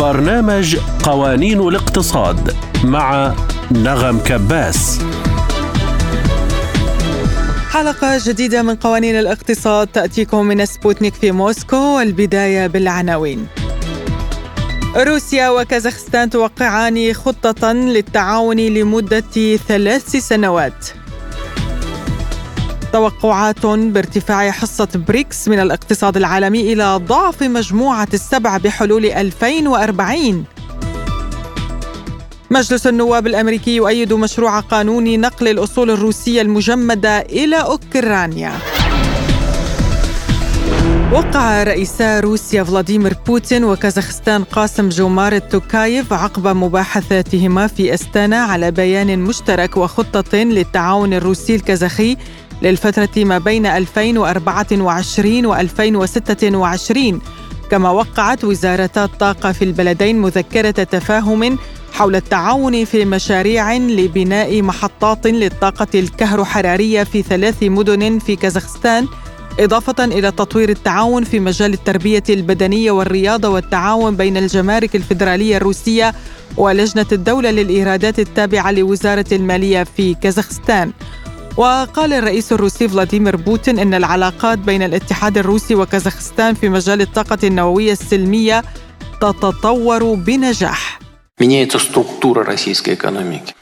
برنامج قوانين الاقتصاد مع نغم كباس. حلقة جديدة من قوانين الاقتصاد تأتيكم من سبوتنيك في موسكو والبداية بالعناوين. روسيا وكازاخستان توقعان خطة للتعاون لمدة ثلاث سنوات. توقعات بارتفاع حصة بريكس من الاقتصاد العالمي إلى ضعف مجموعة السبع بحلول 2040 مجلس النواب الأمريكي يؤيد مشروع قانون نقل الأصول الروسية المجمدة إلى أوكرانيا. وقع رئيسا روسيا فلاديمير بوتين وكازاخستان قاسم جومار توكايف عقب مباحثاتهما في أستانا على بيان مشترك وخطة للتعاون الروسي الكازاخي للفترة ما بين 2024 و 2026 كما وقعت وزارتا الطاقة في البلدين مذكرة تفاهم حول التعاون في مشاريع لبناء محطات للطاقة الكهروحرارية في ثلاث مدن في كازاخستان إضافة إلى تطوير التعاون في مجال التربية البدنية والرياضة والتعاون بين الجمارك الفيدرالية الروسية ولجنة الدولة للإيرادات التابعة لوزارة المالية في كازاخستان. وقال الرئيس الروسي فلاديمير بوتين إن العلاقات بين الاتحاد الروسي وكازاخستان في مجال الطاقة النووية السلمية تتطور بنجاح.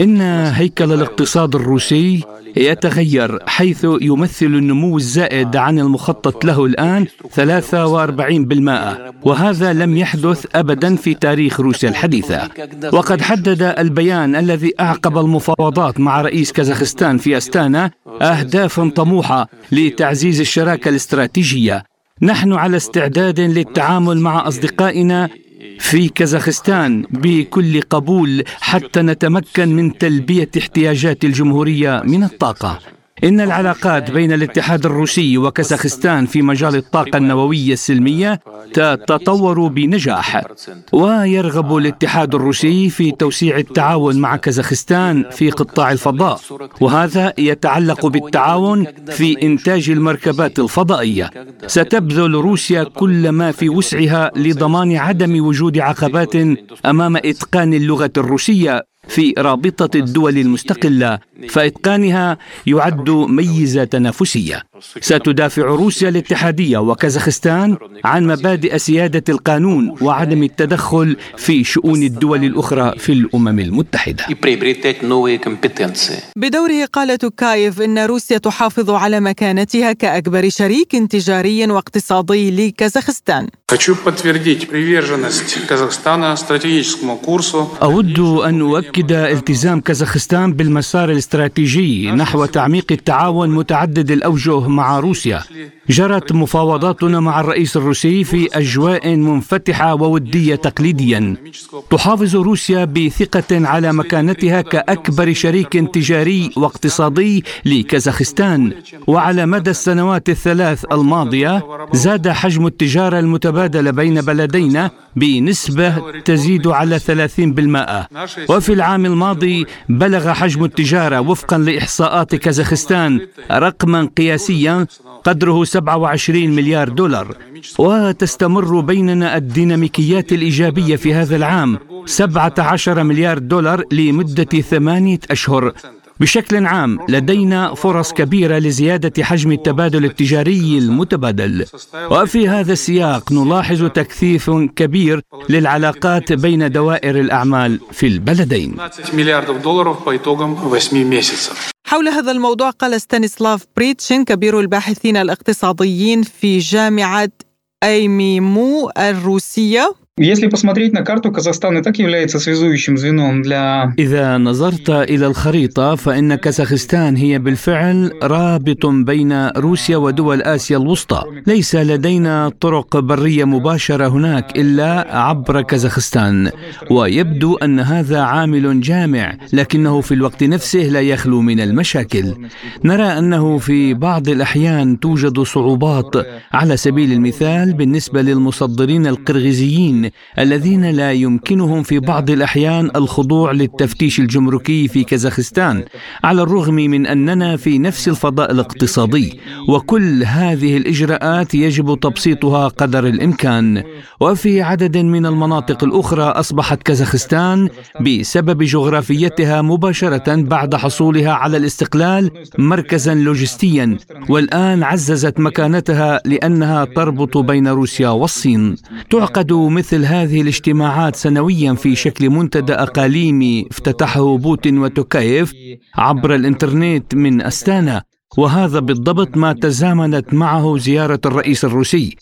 إن هيكل الاقتصاد الروسي يتغير حيث يمثل النمو الزائد عن المخطط له الآن 43% وهذا لم يحدث أبدا في تاريخ روسيا الحديثة. وقد حدد البيان الذي أعقب المفاوضات مع رئيس كازاخستان في أستانا أهداف طموحة لتعزيز الشراكة الاستراتيجية. نحن على استعداد للتعامل مع أصدقائنا في كازاخستان بكل قبول حتى نتمكن من تلبية احتياجات الجمهورية من الطاقة. إن العلاقات بين الاتحاد الروسي وكازاخستان في مجال الطاقة النووية السلمية تتطور بنجاح ويرغب الاتحاد الروسي في توسيع التعاون مع كازاخستان في قطاع الفضاء وهذا يتعلق بالتعاون في إنتاج المركبات الفضائية. ستبذل روسيا كل ما في وسعها لضمان عدم وجود عقبات أمام إتقان اللغة الروسية في رابطة الدول المستقلة فإتقانها يعد ميزة تنافسية. ستدافع روسيا الاتحادية وكازاخستان عن مبادئ سيادة القانون وعدم التدخل في شؤون الدول الأخرى في الأمم المتحدة. بدوره قال توكايف إن روسيا تحافظ على مكانتها كأكبر شريك تجاري واقتصادي لكازاخستان. أود أن أؤكد التزام كازاخستان بالمسار الاستراتيجي نحو تعميق التعاون متعدد الأوجه مع روسيا. جرت مفاوضاتنا مع الرئيس الروسي في أجواء منفتحة وودية تقليديا. تحافظ روسيا بثقة على مكانتها كأكبر شريك تجاري واقتصادي لكازاخستان. وعلى مدى السنوات الثلاث الماضية زاد حجم التجارة المتبادلة بين بلدينا بنسبة تزيد على 30% وفي العام الماضي بلغ حجم التجارة وفقا لإحصاءات كازاخستان رقما قياسيا قدره 27 مليار دولار وتستمر بيننا الديناميكيات الإيجابية في هذا العام 17 مليار دولار لمدة ثمانية أشهر. بشكل عام لدينا فرص كبيرة لزيادة حجم التبادل التجاري المتبادل. وفي هذا السياق نلاحظ تكثيف كبير للعلاقات بين دوائر الأعمال في البلدين. حول هذا الموضوع قال ستانيسلاف بريتشن كبير الباحثين الاقتصاديين في جامعة أيميمو الروسية. Если посмотреть на карту, Казахстан и так является связующим звеном для... إذا نظرت إلى الخريطة فإن كازاخستان هي بالفعل رابط بين روسيا ودول آسيا الوسطى ليس لدينا طرق برية مباشرة هناك إلا عبر كازاخستان ويبدو أن هذا عامل جامع لكنه في الوقت نفسه لا يخلو من المشاكل نرى أنه في بعض الأحيان توجد صعوبات على سبيل المثال بالنسبة للمصدرين القرغيزيين الذين لا يمكنهم في بعض الأحيان الخضوع للتفتيش الجمركي في كازاخستان على الرغم من أننا في نفس الفضاء الاقتصادي. وكل هذه الإجراءات يجب تبسيطها قدر الإمكان. وفي عدد من المناطق الأخرى أصبحت كازاخستان بسبب جغرافيتها مباشرة بعد حصولها على الاستقلال مركزا لوجستيا. والآن عززت مكانتها لأنها تربط بين روسيا والصين. تعقد مثل هذه الاجتماعات سنويا في شكل منتدى أقاليمي افتتحه بوتين وتوكايف عبر الإنترنت من أستانا وهذا بالضبط ما تزامنت معه زيارة الرئيس الروسي.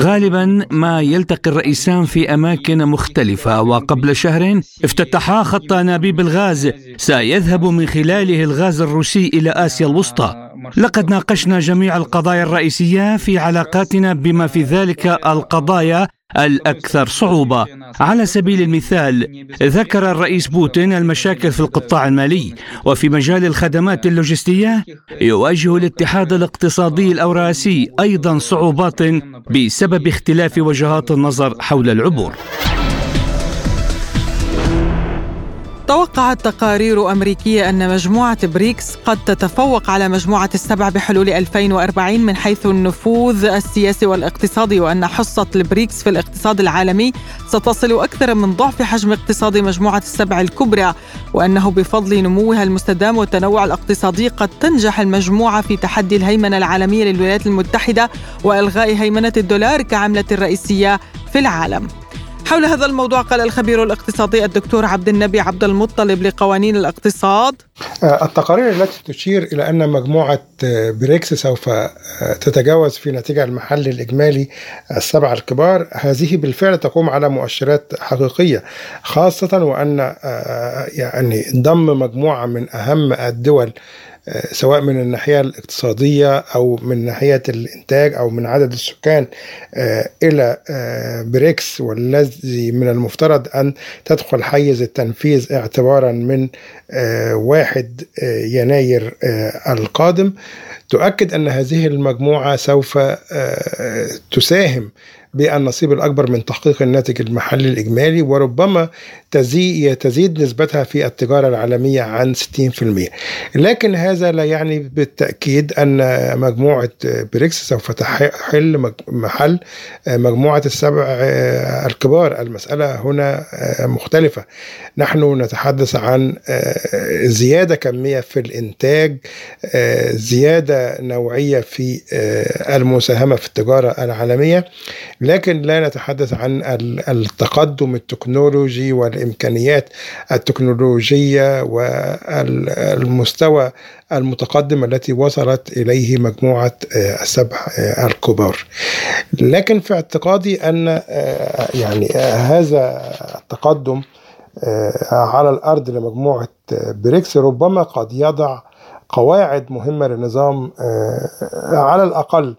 غالبا ما يلتقي الرئيسان في أماكن مختلفة وقبل شهر افتتحا خط أنابيب الغاز سيذهب من خلاله الغاز الروسي إلى آسيا الوسطى. لقد ناقشنا جميع القضايا الرئيسية في علاقاتنا بما في ذلك القضايا الأكثر صعوبة. على سبيل المثال ذكر الرئيس بوتين المشاكل في القطاع المالي وفي مجال الخدمات اللوجستية يواجه الاتحاد الاقتصادي الأوراسي أيضا صعوبات بسبب اختلاف وجهات النظر حول العبور. توقعت تقارير أمريكية أن مجموعة بريكس قد تتفوق على مجموعة السبع بحلول 2040 من حيث النفوذ السياسي والاقتصادي وأن حصة البريكس في الاقتصاد العالمي ستصل أكثر من ضعف حجم اقتصاد مجموعة السبع الكبرى وأنه بفضل نموها المستدام والتنوع الاقتصادي قد تنجح المجموعة في تحدي الهيمنة العالمية للولايات المتحدة وإلغاء هيمنة الدولار كعملة رئيسية في العالم. حول هذا الموضوع قال الخبير الاقتصادي الدكتور عبد النبي عبد المطلب لقوانين الاقتصاد. آه، التقارير التي تشير إلى أن مجموعة آه، بريكس سوف آه، تتجاوز في نتيجة المحل الإجمالي السبعة الكبار. هذه بالفعل تقوم على مؤشرات حقيقية خاصة وأن يعني ضم مجموعة من أهم الدول سواء من الناحية الاقتصادية أو من ناحية الإنتاج أو من عدد السكان آه، إلى آه، بريكس والذي من المفترض أن تدخل حيز التنفيذ اعتبارا من آه، واحد يناير القادم. تؤكد أن هذه المجموعة سوف تساهم بالنصيب الأكبر من تحقيق الناتج المحلي الإجمالي وربما تزيد نسبتها في التجارة العالمية عن 60% لكن هذا لا يعني بالتأكيد أن مجموعة بريكس سوف تحل محل مجموعة السبع الكبار. المسألة هنا مختلفة. نحن نتحدث عن زيادة كمية في الإنتاج زيادة نوعية في المساهمة في التجارة العالمية. لكن لا نتحدث عن التقدم التكنولوجي والامكانيات التكنولوجية والمستوى المتقدم التي وصلت إليه مجموعة آه، السبع آه، الكبار. لكن في اعتقادي أن آه، يعني هذا التقدم على الأرض لمجموعة بريكس ربما قد يضع قواعد مهمة لنظام على الأقل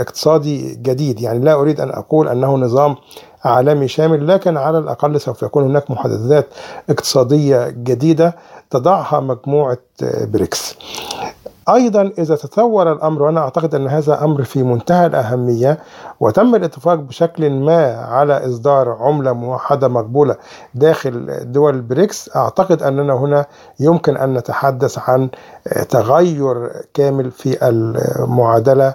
اقتصادي جديد يعني لا أريد أن أقول أنه نظام عالمي شامل لكن على الأقل سوف يكون هناك محددات اقتصادية جديدة تضعها مجموعة بريكس. أيضا إذا تطور الأمر وأنا أعتقد أن هذا أمر في منتهى الأهمية وتم الاتفاق بشكل ما على إصدار عملة موحدة مقبولة داخل دول البريكس أعتقد أننا هنا يمكن أن نتحدث عن تغير كامل في المعادلة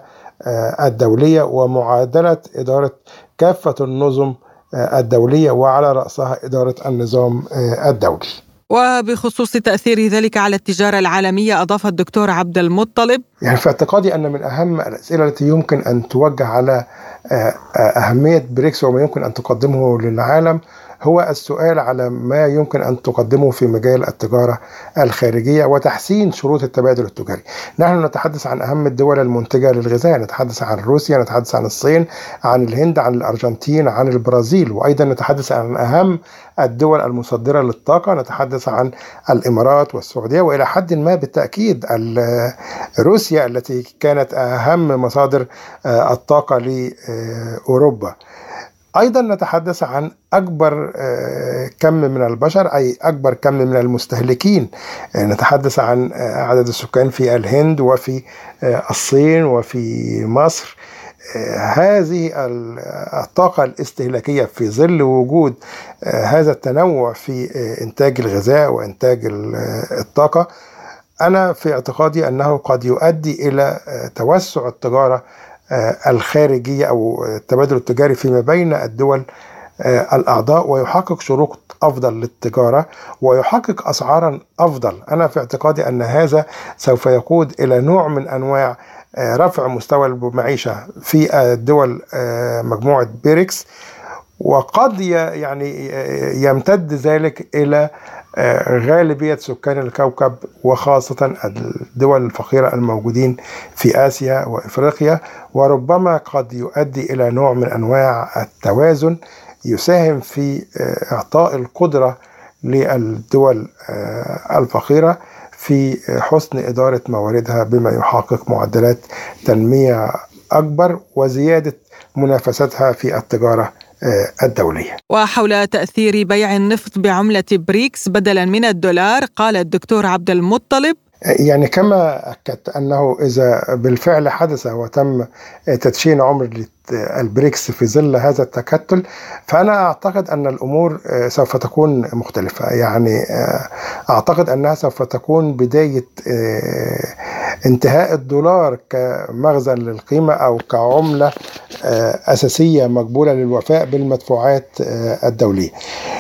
الدولية ومعادلة إدارة كافة النظم الدولية وعلى رأسها إدارة النظام الدولي. وبخصوص تأثير ذلك على التجارة العالمية أضاف الدكتور عبد المطلب. يعني في اعتقادي أن من أهم الأسئلة التي يمكن أن توجه على آه، آه، أهمية بريكس وما يمكن أن تقدمه للعالم هو السؤال على ما يمكن أن تقدمه في مجال التجارة الخارجية وتحسين شروط التبادل التجاري. نحن نتحدث عن أهم الدول المنتجة للغذاء نتحدث عن روسيا نتحدث عن الصين عن الهند عن الأرجنتين عن البرازيل وأيضا نتحدث عن أهم الدول المصدرة للطاقة نتحدث عن الإمارات والسعودية وإلى حد ما بالتأكيد روسيا التي كانت أهم مصادر آه، الطاقة لأوروبا. أيضا نتحدث عن أكبر آه، كم من البشر أي أكبر كم من المستهلكين. آه، نتحدث عن آه، عدد السكان في الهند وفي الصين وفي مصر. هذه الطاقة الاستهلاكية في ظل وجود هذا التنوع في إنتاج الغذاء وإنتاج الطاقة أنا في اعتقادي أنه قد يؤدي إلى توسع التجارة الخارجية أو التبادل التجاري فيما بين الدول الأعضاء ويحقق شروط أفضل للتجارة ويحقق أسعارا أفضل. أنا في اعتقادي أن هذا سوف يقود إلى نوع من أنواع رفع مستوى المعيشة في الدول مجموعة بيريكس. وقد يعني يمتد ذلك إلى غالبية سكان الكوكب وخاصة الدول الفقيرة الموجودين في آسيا وإفريقيا. وربما قد يؤدي إلى نوع من أنواع التوازن يساهم في إعطاء القدرة للدول الفقيرة في حسن إدارة مواردها بما يحقق معدلات تنمية أكبر وزيادة منافستها في التجارة. الدولية. وحول تأثير بيع النفط بعملة بريكس بدلا من الدولار قال الدكتور عبد المطلب. يعني كما أكدت أنه إذا بالفعل حدث وتم تدشين عملة البريكس في ظل هذا التكتل فأنا أعتقد أن الأمور سوف تكون مختلفة. يعني أعتقد أنها سوف تكون بداية انتهاء الدولار كمخزن للقيمة أو كعملة أساسية مقبولة للوفاء بالمدفوعات الدولية.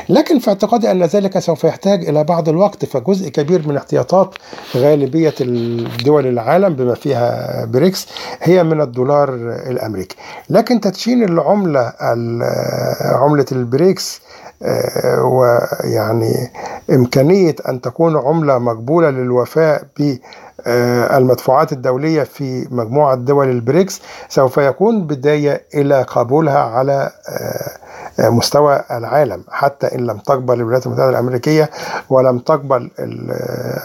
لكن في اعتقادي أن ذلك سوف يحتاج إلى بعض الوقت فجزء كبير من احتياطات غالبية الدول العالم بما فيها بريكس هي من الدولار الأمريكي. لكن تدشين العملة عملة البريكس ويعني إمكانية أن تكون عملة مقبولة للوفاء ب المدفوعات الدولية في مجموعة دول البريكس سوف يكون بداية إلى قبولها على مستوى العالم حتى إن لم تقبل الولايات المتحدة الأمريكية ولم تقبل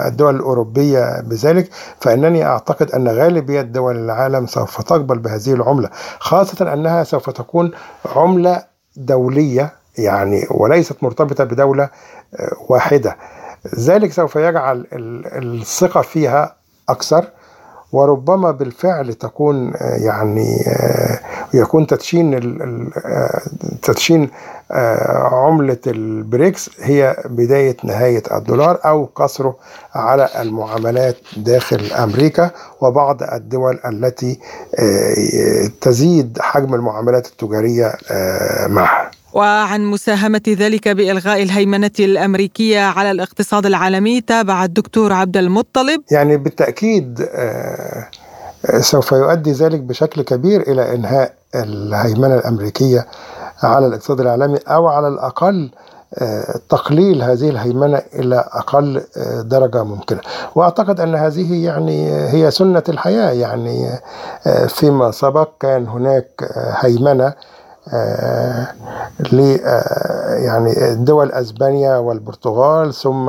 الدول الأوروبية بذلك فإنني أعتقد أن غالبية دول العالم سوف تقبل بهذه العملة خاصة أنها سوف تكون عملة دولية يعني وليست مرتبطة بدولة واحدة. ذلك سوف يجعل الثقة فيها أكثر وربما بالفعل تكون يعني يكون تدشين تدشين عملة البريكس هي بداية نهاية الدولار أو قصره على المعاملات داخل أمريكا وبعض الدول التي تزيد حجم المعاملات التجارية معها. وعن مساهمة ذلك بإلغاء الهيمنة الأمريكية على الاقتصاد العالمي تابع الدكتور عبد المطلب. يعني بالتأكيد سوف يؤدي ذلك بشكل كبير إلى إنهاء الهيمنة الأمريكية على الاقتصاد العالمي أو على الأقل تقليل هذه الهيمنة إلى أقل درجة ممكنة. وأعتقد أن هذه يعني هي سنة الحياة. يعني فيما سبق كان هناك هيمنة آه ل آه يعني دول أسبانيا والبرتغال ثم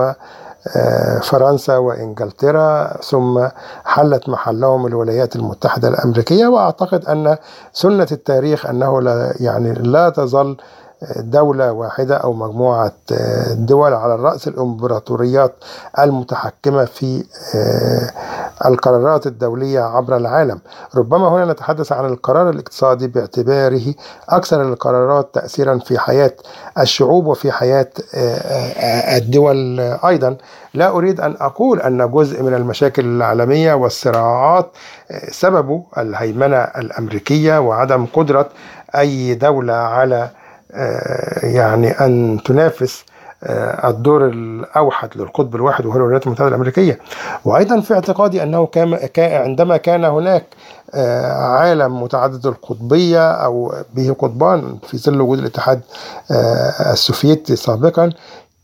آه فرنسا وإنجلترا ثم حلت محلهم الولايات المتحدة الأمريكية. وأعتقد أن سنة التاريخ أنه لا يعني لا تظل دولة واحدة أو مجموعة دول على رأس الإمبراطوريات المتحكمة في القرارات الدولية عبر العالم. ربما هنا نتحدث عن القرار الاقتصادي باعتباره أكثر القرارات تأثيرا في حياة الشعوب وفي حياة الدول أيضا. لا أريد أن أقول أن جزء من المشاكل العالمية والصراعات سببه الهيمنة الأمريكية وعدم قدرة أي دولة على يعني أن تنافس الدور الأوحد للقطب الواحد وهو الولايات المتحدة الأمريكية. وأيضا في اعتقادي أنه عندما كان هناك عالم متعدد القطبية أو به قطبان في ظل وجود الاتحاد السوفيتي سابقا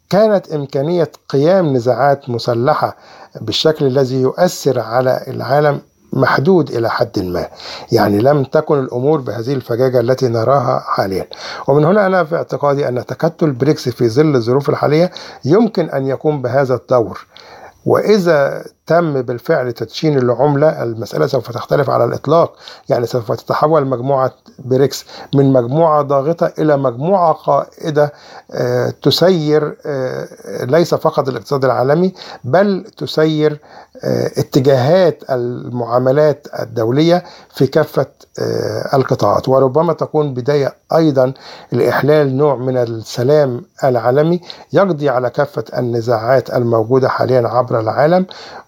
كانت إمكانية قيام نزاعات مسلحة بالشكل الذي يؤثر على العالم محدود إلى حد ما. يعني لم تكن الأمور بهذه الفجاجة التي نراها حاليا. ومن هنا أنا في اعتقادي أن تكتل بريكس في ظل الظروف الحالية يمكن أن يكون بهذا الدور. وإذا تم بالفعل تدشين العملة المسألة سوف تختلف على الإطلاق. يعني سوف تتحول مجموعة بريكس من مجموعة ضاغطة إلى مجموعة قائدة آه، تسير آه، ليس فقط الاقتصاد العالمي بل تسير آه، اتجاهات المعاملات الدولية في كافة القطاعات. وربما تكون بداية أيضا لإحلال نوع من السلام العالمي يقضي على كافة النزاعات الموجودة حاليا عبر العالم.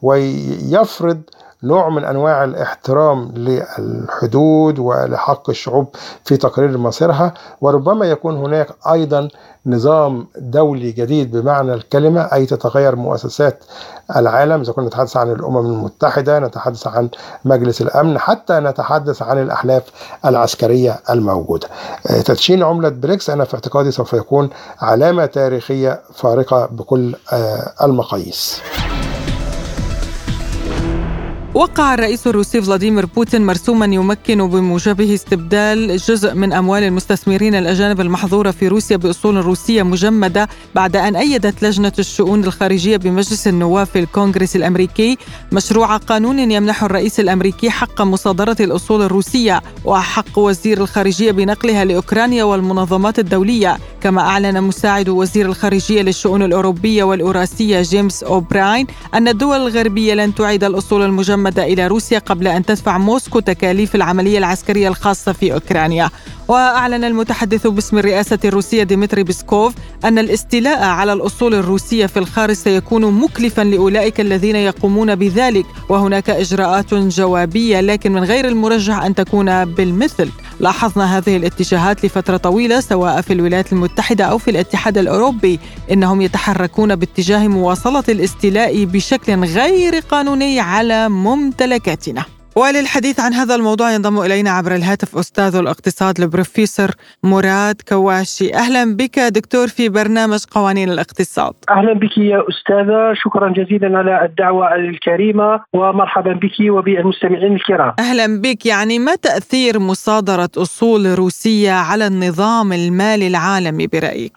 ويفرض نوع من أنواع الاحترام للحدود ولحق الشعوب في تقرير مصيرها وربما يكون هناك أيضا نظام دولي جديد بمعنى الكلمة أي تتغير مؤسسات العالم إذا كنا نتحدث عن الأمم المتحدة نتحدث عن مجلس الأمن حتى نتحدث عن الأحلاف العسكرية الموجودة. آه، تدشين عملة بريكس أنا في اعتقادي سوف يكون علامة تاريخية فارقة بكل آه، المقاييس. وقع الرئيس الروسي فلاديمير بوتين مرسوما يمكن بموجبه استبدال جزء من أموال المستثمرين الأجانب المحظوره في روسيا بأصول روسية مجمدة بعد أن أيدت لجنة الشؤون الخارجية بمجلس النواب في الكونغرس الأمريكي مشروع قانون يمنح الرئيس الأمريكي حق مصادرة الأصول الروسية وحق وزير الخارجية بنقلها لأوكرانيا والمنظمات الدولية كما أعلن مساعد وزير الخارجية للشؤون الأوروبية والاوراسيه جيمس أوبراين أن الدول الغربية لن تعيد الأصول المجمدة المجمدة إلى روسيا قبل أن تدفع موسكو تكاليف العملية العسكرية الخاصة في أوكرانيا. وأعلن المتحدث باسم الرئاسة الروسية ديمتري بيسكوف أن الاستيلاء على الأصول الروسية في الخارج سيكون مكلفا لأولئك الذين يقومون بذلك. وهناك إجراءات جوابية لكن من غير المرجح أن تكون بالمثل. لاحظنا هذه الاتجاهات لفترة طويلة سواء في الولايات المتحدة أو في الاتحاد الأوروبي إنهم يتحركون باتجاه مواصلة الاستيلاء بشكل غير قانوني على ممتلكاتنا. وللحديث عن هذا الموضوع ينضم إلينا عبر الهاتف أستاذ الاقتصاد البروفيسور مراد كواشي. أهلا بك دكتور في برنامج قوانين الاقتصاد. أهلا بك يا أستاذة. شكرا جزيلا على الدعوة الكريمة ومرحبا بك وبالمستمعين الكرام. أهلا بك. يعني ما تأثير مصادرة أصول روسية على النظام المالي العالمي برأيك؟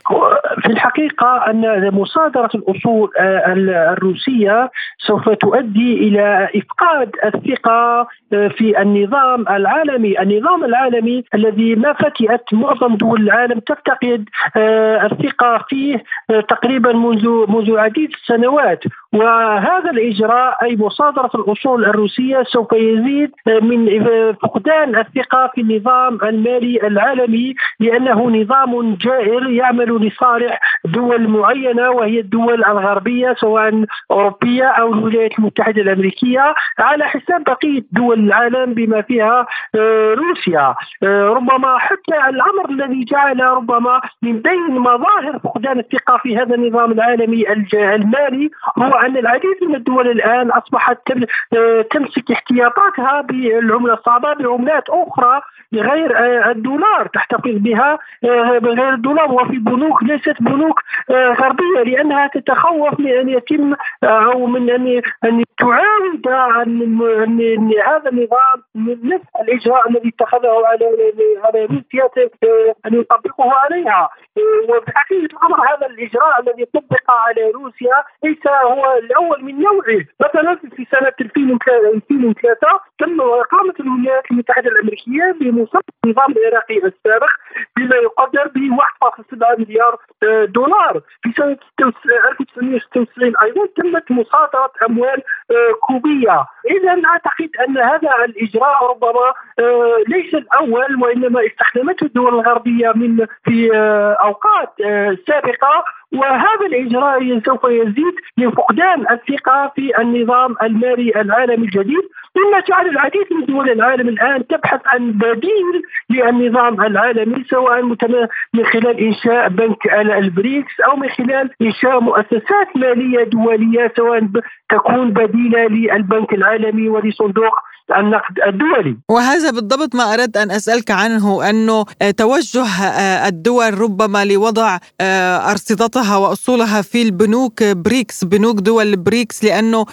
في الحقيقة أن مصادرة الأصول آه، الروسية سوف تؤدي إلى إفقاد الثقة آه، في النظام العالمي. النظام العالمي الذي ما فتئت معظم دول العالم تفتقد آه، الثقة فيه تقريبا منذ منذ عديد السنوات. وهذا الإجراء أي مصادرة الأصول الروسية سوف يزيد من فقدان الثقة في النظام المالي العالمي لأنه نظام جائر يعمل لصالح دول معينة وهي الدول الغربية سواء أوروبية أو الولايات المتحدة الأمريكية على حساب بقية دول العالم بما فيها آه، روسيا. آه، ربما حتى الأمر الذي جعل ربما من بين مظاهر فقدان الثقة في هذا النظام العالمي المالي هو ان العديد من الدول الآن أصبحت آه، تمسك احتياطاتها بالعملة الصعبة بعملات أخرى بغير الدولار تحتفظ بها بغير الدولار وفي بنوك ليست بنوك آه، غربية لأنها تتخوف من أن يتم آه، أو من أن أن تعاود عن هذا النظام من نفس الإجراء الذي اتخذه على على روسيا آه، أن يطبقه عليها. وبحقيقه الامر هذا الإجراء الذي طبق على روسيا ليس هو الأول من نوعه. مثلا في سنة 2003 تم إقامة الولايات المتحدة الأمريكية بمصادره النظام العراقي السابق بما يقدر ب 1.7 مليار دولار. في سنة 1996 أيضا تمت مصادره أموال آه، كوبية. اذا أعتقد أن هذا الإجراء ربما آه، ليس الأول وإنما استخدمته الدول الغربية من في آه، أوقات سابقة. وهذا الإجراء سوف يزيد من فقدان الثقة في النظام المالي العالمي الجديد. مما جعل العديد من دول العالم الآن تبحث عن بديل للنظام العالمي سواء من خلال إنشاء بنك البريكس أو من خلال إنشاء مؤسسات مالية دولية سواء تكون بديلة للبنك العالمي ولصندوق النقد الدولي. وهذا بالضبط ما أردت أن أسألك عنه أنه توجه الدول ربما لوضع أرصدتها وأصولها في البنوك بريكس بنوك دول بريكس لأنه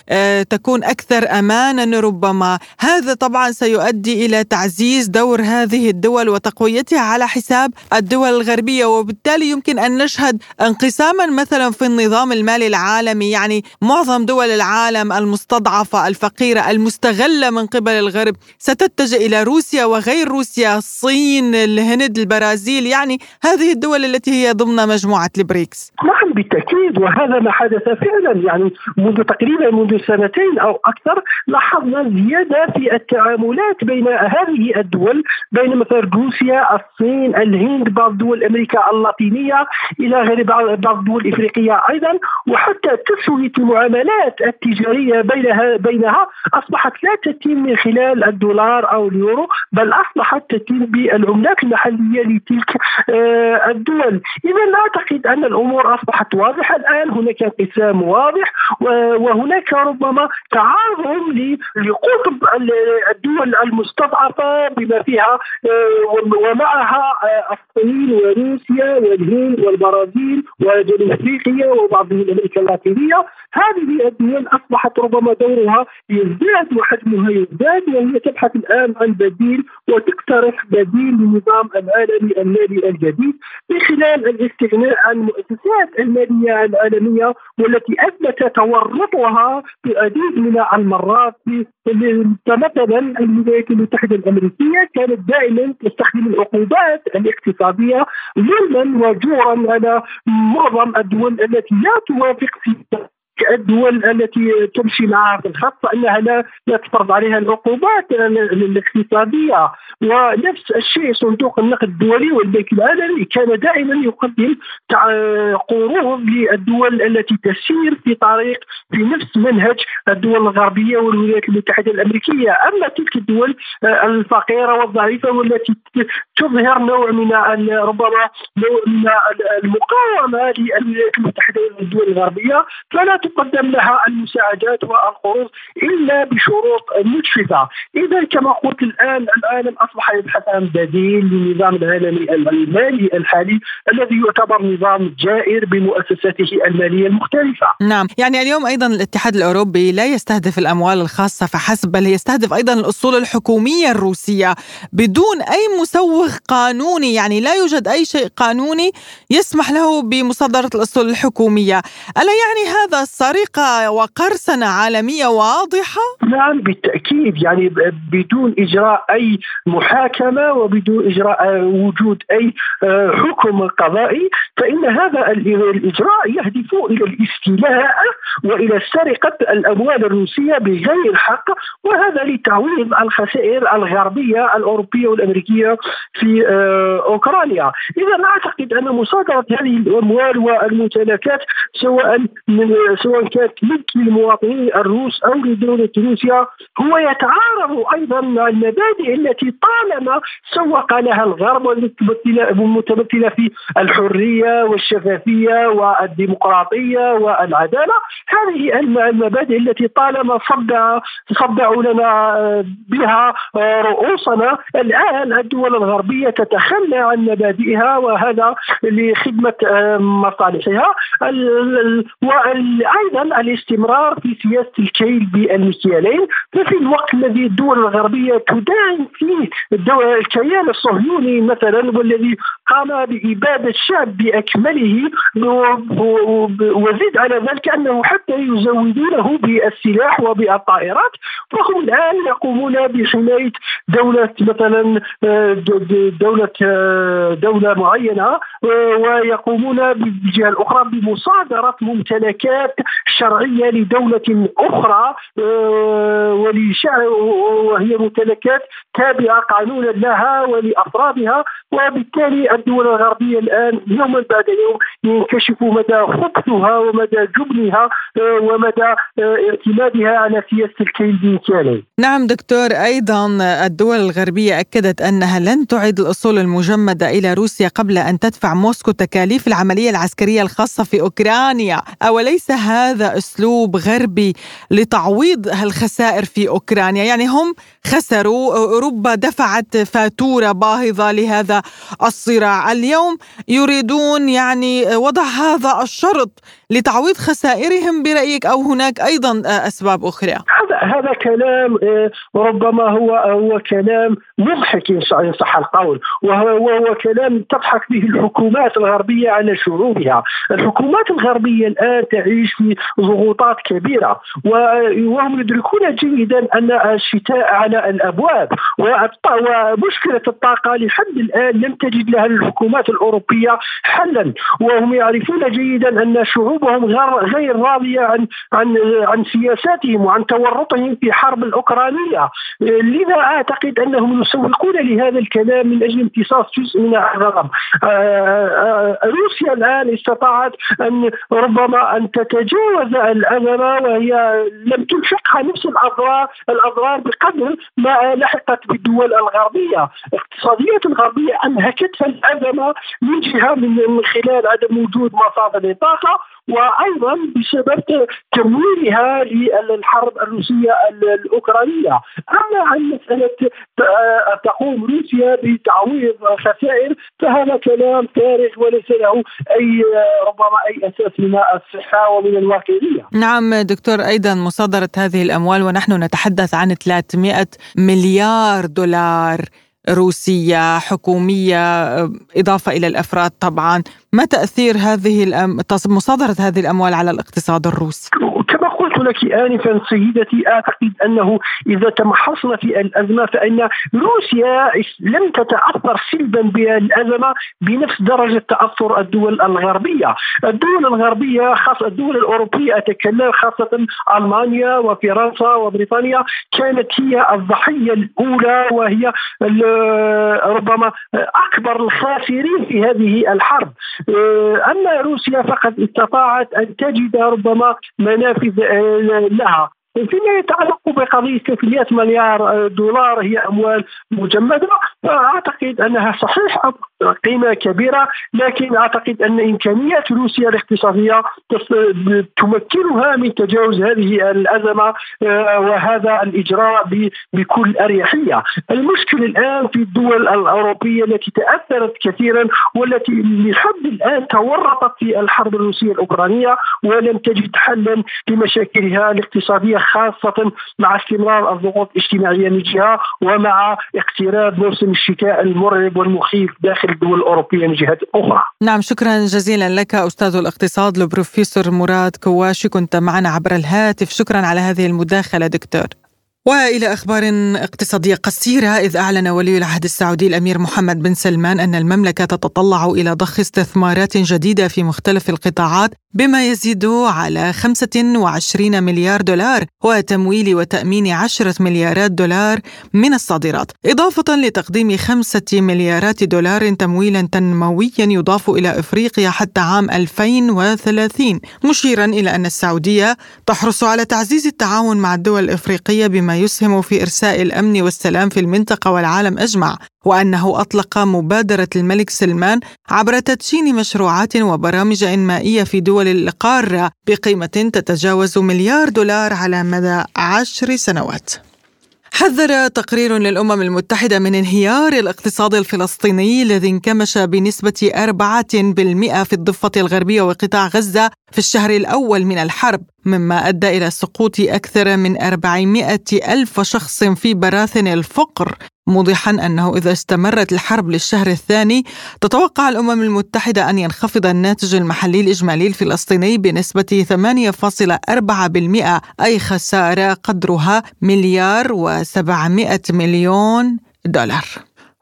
تكون أكثر أمانا ربما. هذا طبعا سيؤدي إلى تعزيز دور هذه الدول وتقويتها على حساب الدول الغربية. وبالتالي يمكن أن نشهد انقساما مثلا في النظام المالي العالمي يعني معظم دول العالم المستضعفة الفقيرة المستغلة من قبل الغرب ستتجه إلى روسيا وغير روسيا الصين الهند البرازيل يعني هذه الدول التي هي ضمن مجموعة البريكس. نعم بالتأكيد وهذا ما حدث فعلا. يعني منذ تقريبا منذ سنتين أو أكثر لاحظنا زيادة في التعاملات بين هذه الدول بين مثلا روسيا الصين الهند بعض دول أمريكا اللاتينية إلى غير بعض الدول الإفريقية أيضا. وحتى تسوية المعاملات التجارية بينها بينها أصبحت لا تتم من خلال الدولار أو اليورو بل أصبحت تتم بالعملات المحلية لتلك آه، الدول. إذا أعتقد أن الأمور أصبحت واضحة. الآن هناك انقسام واضح وهناك ربما تعاظم لقطب الدول المستضعفة بما فيها آه، ومعها آه، الصين وروسيا والهند والبرازيل وجنوب أفريقيا وبعض من أمريكا اللاتينية. هذه الدول أصبحت ربما دورها يزداد وحجمها يزداد. وهي تبحث الآن عن بديل وتقترح بديل للنظام العالمي المالي الجديد من خلال الاستغناء عن المؤسسات المالية العالمية والتي أثبت تورطها في العديد من المرات فمثلا الولايات المتحدة الأمريكية كانت دائما تستخدم العقوبات الاقتصادية ظلما وجورا على معظم الدول التي لا توافق في الدول التي تمشي معها في الخط فانها لا لا تفرض عليها العقوبات الاقتصادية. ونفس الشيء صندوق النقد الدولي والبنك العالمي كان دائما يقدم قروض للدول التي تسير في طريق في نفس منهج الدول الغربية والولايات المتحدة الأمريكية. أما تلك الدول الفقيرة والضعيفة والتي تظهر نوع من ربما نوع من المقاومة للولايات المتحدة والدول الغربية فلا تقدم لها المساعدات والقروض إلا بشروط مجففة، إذا كما قلت الآن العالم أصبح يبحث عن بديل للنظام العالمي المالي الحالي الذي يعتبر نظام جائر بمؤسساته المالية المختلفة. نعم، يعني اليوم أيضا الاتحاد الأوروبي لا يستهدف الأموال الخاصة فحسب بل يستهدف أيضا الأصول الحكومية الروسية بدون أي مسوغ قانوني، يعني لا يوجد أي شيء قانوني يسمح له بمصادرة الأصول الحكومية، ألا يعني هذا سرقة وقرصنة عالمية واضحة؟ نعم بالتأكيد يعني بدون إجراء أي محاكمة وبدون إجراء وجود أي آه، حكم قضائي فإن هذا الإجراء يهدف إلى الاستيلاء وإلى سرقة الأموال الروسية بغير حق وهذا لتعويض الخسائر الغربية الأوروبية والأمريكية في آه، أوكرانيا إذا أعتقد أن مصادرة هذه الأموال والممتلكات سواء من سواء كانت ملك للمواطنين الروس أو لدولة روسيا هو يتعارض أيضا مع المبادئ التي طالما سوق لها الغرب والمتمثله في الحرية والشفافية والديمقراطية والعدالة. هذه المبادئ التي طالما صدع صدعوا لنا بها رؤوسنا الآن الدول الغربية تتخلى عن مبادئها وهذا لخدمة مصالحها. أيضا الاستمرار في سياسة الكيل بالمكيالين ففي الوقت الذي الدول الغربية تدعم فيه الكيان الصهيوني مثلا والذي قام بإبادة الشعب بأكمله وزيد على ذلك أنه حتى يزودونه بالسلاح وبالطائرات. فهم الآن يقومون بحماية دولة مثلا دولة دولة معينة ويقومون بالجهه الاخرى بمصادرة ممتلكات شرعية لدولة أخرى آه، وهي ممتلكات تابعة قانونا لها ولأفرادها وبالتالي الدول الغربية الآن يوما بعد يوم ينكشف مدى خبثها ومدى جبنها آه، ومدى آه، اعتمادها على سياسة الكيل بمكيالين. نعم دكتور أيضا الدول الغربية أكدت أنها لن تعيد الأصول المجمدة إلى روسيا قبل أن تدفع موسكو تكاليف العملية العسكرية الخاصة في أوكرانيا أوليس هذا أسلوب غربي لتعويض الخسائر في أوكرانيا. يعني هم خسروا أوروبا دفعت فاتورة باهظة لهذا الصراع. اليوم يريدون يعني وضع هذا الشرط لتعويض خسائرهم برأيك أو هناك أيضا أسباب أخرى؟ هذا كلام آه، ربما هو هو كلام مضحك إن صح القول. وهو, وهو كلام تضحك به الحكومات الغربية على شعوبها، الحكومات الغربية الآن تعيش في ضغوطات كبيرة. وهم يدركون جيدا أن الشتاء على الأبواب. ومشكلة الطاقة لحد الآن لم تجد لها الحكومات الأوروبية حلا. وهم يعرفون جيدا أن شعوبهم غير راضية عن عن عن سياساتهم وعن تورطهم. في حرب الأوكرانية. لذا أعتقد أنهم يسوقون لهذا الكلام من أجل امتصاص جزء من الغضب آه، آه، روسيا الآن استطاعت أن ربما أن تتجاوز الازمه وهي لم تلحقها نفس الأضرار الأضرار بقدر ما لحقت بالدول الغربية. الاقتصاديات الغربية أنهكتها الأزمة من جهة من خلال عدم وجود مصادر طاقه وأيضا بسبب تمويلها للحرب الروسية الأوكرانية، أما عن مسألة تقوم روسيا بتعويض خسائر فهذا كلام فارغ وليس له أي ربما أي أساس من الصحة ومن الواقعية. نعم دكتور أيضا مصادرة هذه الأموال ونحن نتحدث عن 300 مليار دولار روسية حكومية إضافة إلى الأفراد طبعا ما تأثير هذه. مصادرة هذه الأموال على الاقتصاد الروسي؟ لك آنفا سيدتي. أعتقد أنه إذا تمحصنا في الأزمة فإن روسيا لم تتأثر سلبا بالأزمة بنفس درجة تأثر الدول الغربية. الدول الغربية خاصة الدول الأوروبية أتكلم خاصة ألمانيا وفرنسا وبريطانيا كانت هي الضحية الأولى وهي ربما أكبر الخاسرين في هذه الحرب. أما روسيا فقد استطاعت أن تجد ربما منافذ لها. فيما يتعلق بقضية 300 مليار دولار هي أموال مجمدة. أعتقد أنها صحيح قيمة كبيرة لكن أعتقد أن إمكانيات روسيا الاقتصادية تمكنها من تجاوز هذه الأزمة آه، وهذا الإجراء بكل أريحية. المشكلة الآن في الدول الأوروبية التي تأثرت كثيرا والتي لحد الآن تورطت في الحرب الروسية الأوكرانية ولم تجد حلا لمشاكلها الاقتصادية خاصة مع استمرار الضغوط الاجتماعية من جهة ومع اقتراب موسم الشتاء المرعب والمخيف داخل الدول الأوروبية من جهة أخرى. نعم شكرا جزيلا لك أستاذ الاقتصاد البروفيسور مراد كواشي كنت معنا عبر الهاتف. شكرا على هذه المداخلة دكتور. وإلى أخبار اقتصادية قصيرة إذ أعلن ولي العهد السعودي الأمير محمد بن سلمان أن المملكة تتطلع إلى ضخ استثمارات جديدة في مختلف القطاعات بما يزيد على 25 مليار دولار وتمويل وتأمين 10 مليارات دولار من الصادرات. إضافة لتقديم 5 مليارات دولار تمويلا تنمويا يضاف إلى إفريقيا حتى عام 2030 مشيرا إلى أن السعودية تحرص على تعزيز التعاون مع الدول الإفريقية بما يسهم في إرساء الأمن والسلام في المنطقة والعالم أجمع وأنه أطلق مبادرة الملك سلمان عبر تدشين مشروعات وبرامج إنمائية في دول القارة بقيمة تتجاوز مليار دولار على مدى عشر سنوات. حذر تقرير للأمم المتحدة من انهيار الاقتصاد الفلسطيني الذي انكمش بنسبة 4% في الضفة الغربية وقطاع غزة في الشهر الأول من الحرب. مما أدى إلى سقوط أكثر من 400 ألف شخص في براثن الفقر موضحا أنه إذا استمرت الحرب للشهر الثاني تتوقع الأمم المتحدة أن ينخفض الناتج المحلي الإجمالي الفلسطيني بنسبة 8.4% أي خسارة قدرها مليار و700 مليون دولار.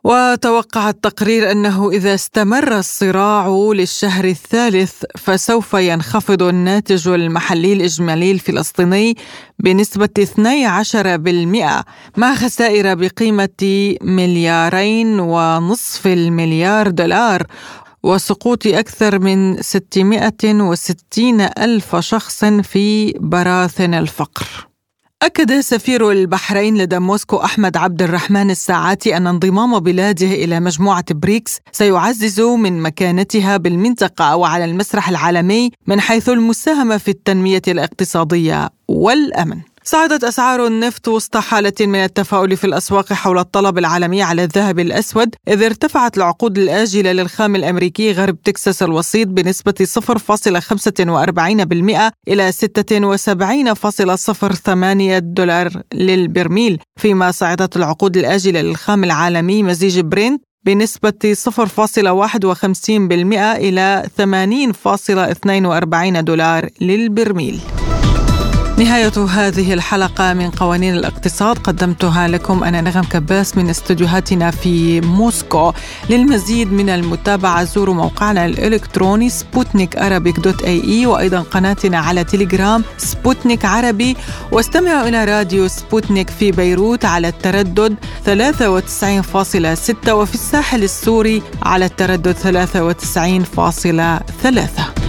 وتوقع التقرير أنه إذا استمر الصراع للشهر الثالث فسوف ينخفض الناتج المحلي الإجمالي الفلسطيني بنسبة 12% مع خسائر بقيمة مليارين ونصف المليار دولار وسقوط أكثر من 660 ألف شخص في براثن الفقر. أكد سفير البحرين لدى موسكو أحمد عبد الرحمن الساعاتي أن انضمام بلاده إلى مجموعة بريكس سيعزز من مكانتها بالمنطقة وعلى المسرح العالمي من حيث المساهمة في التنمية الاقتصادية والأمن. صعدت أسعار النفط وسط حالة من التفاؤل في الأسواق حول الطلب العالمي على الذهب الأسود إذ ارتفعت العقود الآجلة للخام الأمريكي غرب تكساس الوسيط بنسبة 0.45% إلى 76.08 دولار للبرميل فيما صعدت العقود الآجلة للخام العالمي مزيج برنت بنسبة 0.51% إلى 80.42 دولار للبرميل. نهاية هذه الحلقة من قوانين الاقتصاد قدمتها لكم أنا نغم كباس من استديوهاتنا في موسكو. للمزيد من المتابعة زوروا موقعنا الإلكتروني سبوتنيك dot AE وأيضا قناتنا على تليجرام سبوتنيك عربي. واستمعوا إلى راديو سبوتنيك في بيروت على التردد 93.6 وفي الساحل السوري على التردد 93.3